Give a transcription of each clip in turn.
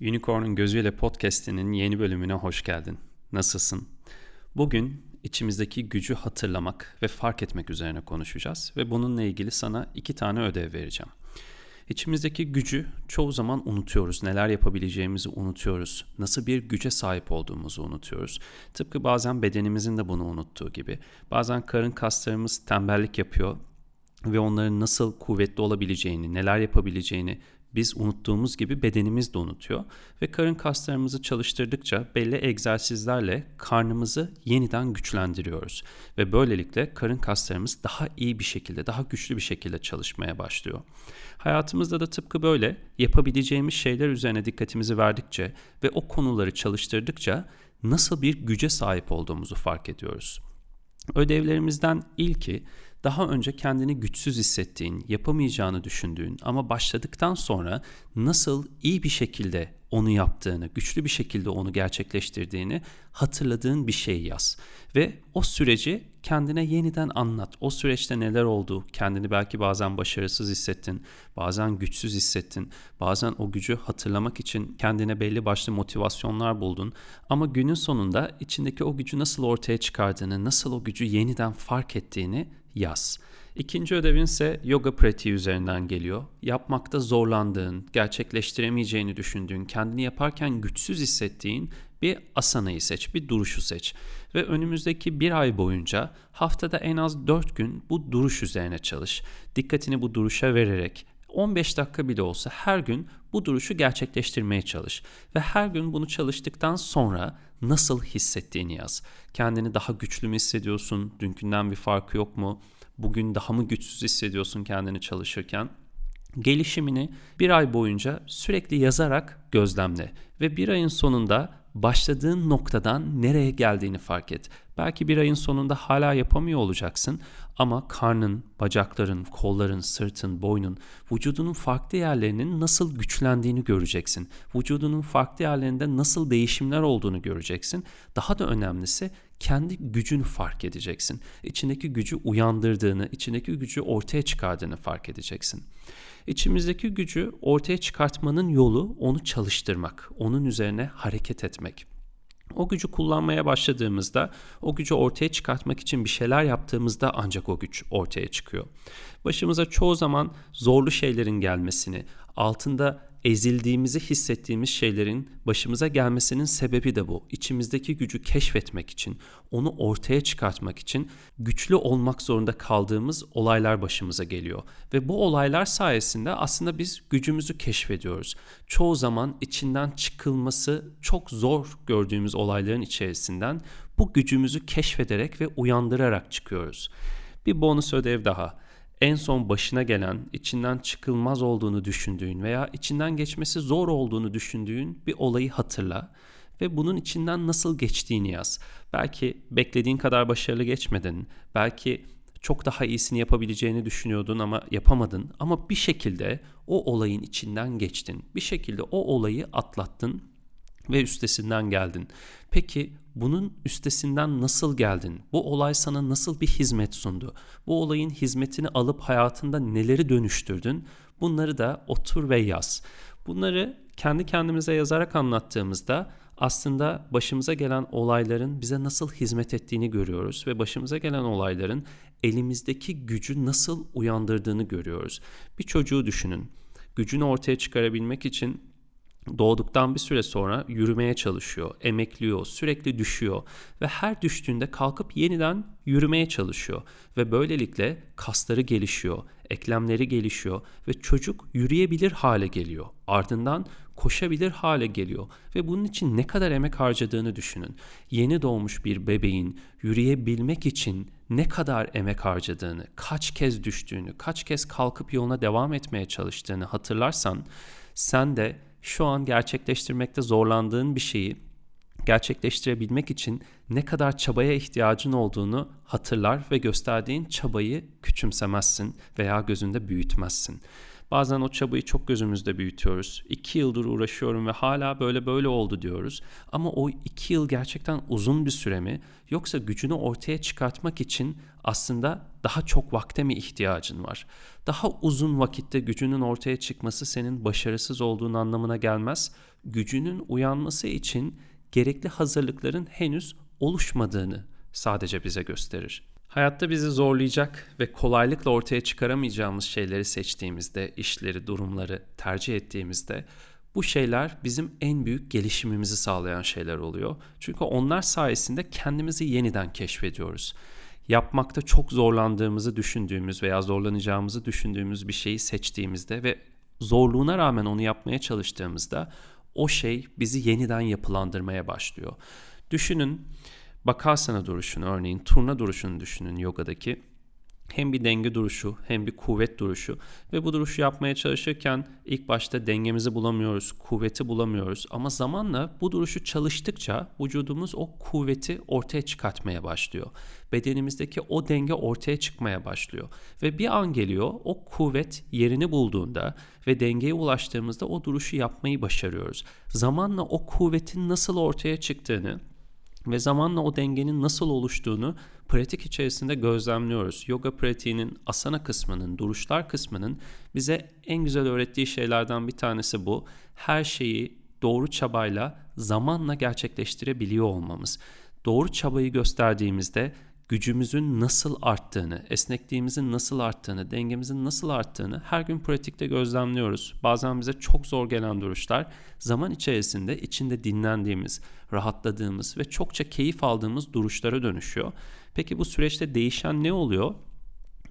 Unicorn'un Gözüyle Podcast'inin yeni bölümüne hoş geldin. Nasılsın? Bugün içimizdeki gücü hatırlamak ve fark etmek üzerine konuşacağız ve bununla ilgili sana iki tane ödev vereceğim. İçimizdeki gücü çoğu zaman unutuyoruz. Neler yapabileceğimizi unutuyoruz. Nasıl bir güce sahip olduğumuzu unutuyoruz. Tıpkı bazen bedenimizin de bunu unuttuğu gibi. Bazen karın kaslarımız tembellik yapıyor ve onların nasıl kuvvetli olabileceğini, neler yapabileceğini biz unuttuğumuz gibi bedenimiz de unutuyor ve karın kaslarımızı çalıştırdıkça belli egzersizlerle karnımızı yeniden güçlendiriyoruz ve böylelikle karın kaslarımız daha iyi bir şekilde, daha güçlü bir şekilde çalışmaya başlıyor. Hayatımızda da tıpkı böyle yapabileceğimiz şeyler üzerine dikkatimizi verdikçe ve o konuları çalıştırdıkça nasıl bir güce sahip olduğumuzu fark ediyoruz. Ödevlerimizden ilki daha önce kendini güçsüz hissettiğin, yapamayacağını düşündüğün ama başladıktan sonra nasıl iyi bir şekilde onu yaptığını, güçlü bir şekilde onu gerçekleştirdiğini hatırladığın bir şey yaz. Ve o süreci kendine yeniden anlat. O süreçte neler oldu? Kendini belki bazen başarısız hissettin, bazen güçsüz hissettin, bazen o gücü hatırlamak için kendine belli başlı motivasyonlar buldun. Ama günün sonunda içindeki o gücü nasıl ortaya çıkardığını, nasıl o gücü yeniden fark ettiğini yaz. İkinci ödevin ise yoga pratiği üzerinden geliyor. Yapmakta zorlandığın, gerçekleştiremeyeceğini düşündüğün, kendini yaparken güçsüz hissettiğin bir asanayı seç, bir duruşu seç. Ve önümüzdeki bir ay boyunca haftada en az 4 gün bu duruş üzerine çalış. Dikkatini bu duruşa vererek 15 dakika bile olsa her gün bu duruşu gerçekleştirmeye çalış. Ve her gün bunu çalıştıktan sonra nasıl hissettiğini yaz. Kendini daha güçlü mü hissediyorsun? Dünkünden bir farkı yok mu? Bugün daha mı güçsüz hissediyorsun kendini çalışırken? Gelişimini bir ay boyunca sürekli yazarak gözlemle ve bir ayın sonunda başladığın noktadan nereye geldiğini fark et. Belki bir ayın sonunda hala yapamıyor olacaksın ama karnın, bacakların, kolların, sırtın, boynun, vücudunun farklı yerlerinin nasıl güçlendiğini göreceksin. Vücudunun farklı yerlerinde nasıl değişimler olduğunu göreceksin. Daha da önemlisi kendi gücünü fark edeceksin. İçindeki gücü uyandırdığını, içindeki gücü ortaya çıkardığını fark edeceksin. İçimizdeki gücü ortaya çıkartmanın yolu onu çalıştırmak, onun üzerine hareket etmek. O gücü kullanmaya başladığımızda, o gücü ortaya çıkartmak için bir şeyler yaptığımızda ancak o güç ortaya çıkıyor. Başımıza çoğu zaman zorlu şeylerin gelmesini, altında ezildiğimizi hissettiğimiz şeylerin başımıza gelmesinin sebebi de bu. İçimizdeki gücü keşfetmek için, onu ortaya çıkartmak için güçlü olmak zorunda kaldığımız olaylar başımıza geliyor. Ve bu olaylar sayesinde aslında biz gücümüzü keşfediyoruz. Çoğu zaman içinden çıkılması çok zor gördüğümüz olayların içerisinden bu gücümüzü keşfederek ve uyandırarak çıkıyoruz. Bir bonus ödev daha en son başına gelen, içinden çıkılmaz olduğunu düşündüğün veya içinden geçmesi zor olduğunu düşündüğün bir olayı hatırla ve bunun içinden nasıl geçtiğini yaz. Belki beklediğin kadar başarılı geçmedin. Belki çok daha iyisini yapabileceğini düşünüyordun ama yapamadın ama bir şekilde o olayın içinden geçtin. Bir şekilde o olayı atlattın ve üstesinden geldin. Peki bunun üstesinden nasıl geldin? Bu olay sana nasıl bir hizmet sundu? Bu olayın hizmetini alıp hayatında neleri dönüştürdün? Bunları da otur ve yaz. Bunları kendi kendimize yazarak anlattığımızda aslında başımıza gelen olayların bize nasıl hizmet ettiğini görüyoruz ve başımıza gelen olayların elimizdeki gücü nasıl uyandırdığını görüyoruz. Bir çocuğu düşünün. Gücünü ortaya çıkarabilmek için doğduktan bir süre sonra yürümeye çalışıyor, emekliyor, sürekli düşüyor ve her düştüğünde kalkıp yeniden yürümeye çalışıyor ve böylelikle kasları gelişiyor, eklemleri gelişiyor ve çocuk yürüyebilir hale geliyor. Ardından koşabilir hale geliyor ve bunun için ne kadar emek harcadığını düşünün. Yeni doğmuş bir bebeğin yürüyebilmek için ne kadar emek harcadığını, kaç kez düştüğünü, kaç kez kalkıp yoluna devam etmeye çalıştığını hatırlarsan sen de şu an gerçekleştirmekte zorlandığın bir şeyi gerçekleştirebilmek için ne kadar çabaya ihtiyacın olduğunu hatırlar ve gösterdiğin çabayı küçümsemezsin veya gözünde büyütmezsin. Bazen o çabayı çok gözümüzde büyütüyoruz. İki yıldır uğraşıyorum ve hala böyle böyle oldu diyoruz. Ama o iki yıl gerçekten uzun bir süre mi? Yoksa gücünü ortaya çıkartmak için aslında daha çok vakte mi ihtiyacın var? Daha uzun vakitte gücünün ortaya çıkması senin başarısız olduğun anlamına gelmez. gücünün uyanması için gerekli hazırlıkların henüz oluşmadığını sadece bize gösterir. Hayatta bizi zorlayacak ve kolaylıkla ortaya çıkaramayacağımız şeyleri seçtiğimizde, işleri, durumları tercih ettiğimizde bu şeyler bizim en büyük gelişimimizi sağlayan şeyler oluyor. Çünkü onlar sayesinde kendimizi yeniden keşfediyoruz. Yapmakta çok zorlandığımızı düşündüğümüz veya zorlanacağımızı düşündüğümüz bir şeyi seçtiğimizde ve zorluğuna rağmen onu yapmaya çalıştığımızda o şey bizi yeniden yapılandırmaya başlıyor. Düşünün Bakasana duruşunu örneğin turna duruşunu düşünün yogadaki. Hem bir denge duruşu hem bir kuvvet duruşu ve bu duruşu yapmaya çalışırken ilk başta dengemizi bulamıyoruz, kuvveti bulamıyoruz ama zamanla bu duruşu çalıştıkça vücudumuz o kuvveti ortaya çıkartmaya başlıyor. Bedenimizdeki o denge ortaya çıkmaya başlıyor ve bir an geliyor o kuvvet yerini bulduğunda ve dengeye ulaştığımızda o duruşu yapmayı başarıyoruz. Zamanla o kuvvetin nasıl ortaya çıktığını ve zamanla o dengenin nasıl oluştuğunu pratik içerisinde gözlemliyoruz. Yoga pratiğinin asana kısmının, duruşlar kısmının bize en güzel öğrettiği şeylerden bir tanesi bu. Her şeyi doğru çabayla zamanla gerçekleştirebiliyor olmamız. Doğru çabayı gösterdiğimizde gücümüzün nasıl arttığını, esnekliğimizin nasıl arttığını, dengemizin nasıl arttığını her gün pratikte gözlemliyoruz. Bazen bize çok zor gelen duruşlar zaman içerisinde içinde dinlendiğimiz, rahatladığımız ve çokça keyif aldığımız duruşlara dönüşüyor. Peki bu süreçte değişen ne oluyor?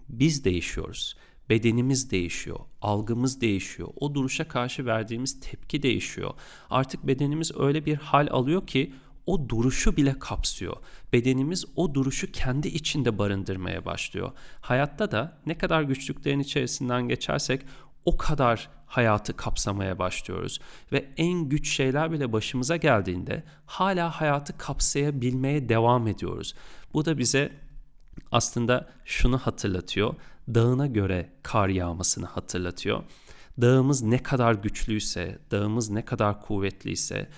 Biz değişiyoruz. Bedenimiz değişiyor, algımız değişiyor, o duruşa karşı verdiğimiz tepki değişiyor. Artık bedenimiz öyle bir hal alıyor ki o duruşu bile kapsıyor. Bedenimiz o duruşu kendi içinde barındırmaya başlıyor. Hayatta da ne kadar güçlüklerin içerisinden geçersek o kadar hayatı kapsamaya başlıyoruz ve en güç şeyler bile başımıza geldiğinde hala hayatı kapsayabilmeye devam ediyoruz. Bu da bize aslında şunu hatırlatıyor. Dağına göre kar yağmasını hatırlatıyor. Dağımız ne kadar güçlüyse, dağımız ne kadar kuvvetliyse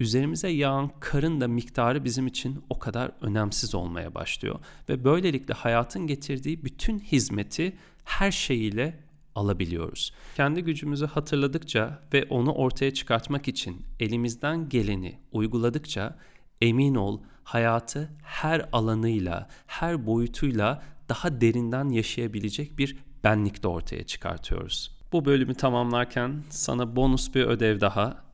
üzerimize yağan karın da miktarı bizim için o kadar önemsiz olmaya başlıyor ve böylelikle hayatın getirdiği bütün hizmeti her şeyiyle alabiliyoruz. Kendi gücümüzü hatırladıkça ve onu ortaya çıkartmak için elimizden geleni uyguladıkça emin ol hayatı her alanıyla, her boyutuyla daha derinden yaşayabilecek bir benlik de ortaya çıkartıyoruz. Bu bölümü tamamlarken sana bonus bir ödev daha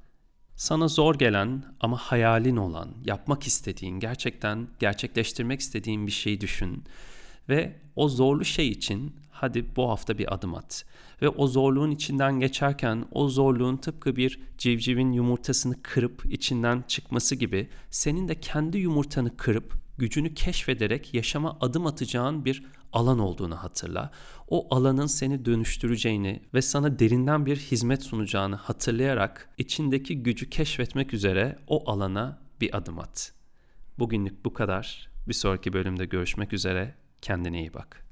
sana zor gelen ama hayalin olan, yapmak istediğin, gerçekten gerçekleştirmek istediğin bir şeyi düşün ve o zorlu şey için hadi bu hafta bir adım at. Ve o zorluğun içinden geçerken o zorluğun tıpkı bir civcivin yumurtasını kırıp içinden çıkması gibi senin de kendi yumurtanı kırıp gücünü keşfederek yaşama adım atacağın bir alan olduğunu hatırla. O alanın seni dönüştüreceğini ve sana derinden bir hizmet sunacağını hatırlayarak içindeki gücü keşfetmek üzere o alana bir adım at. Bugünlük bu kadar. Bir sonraki bölümde görüşmek üzere. Kendine iyi bak.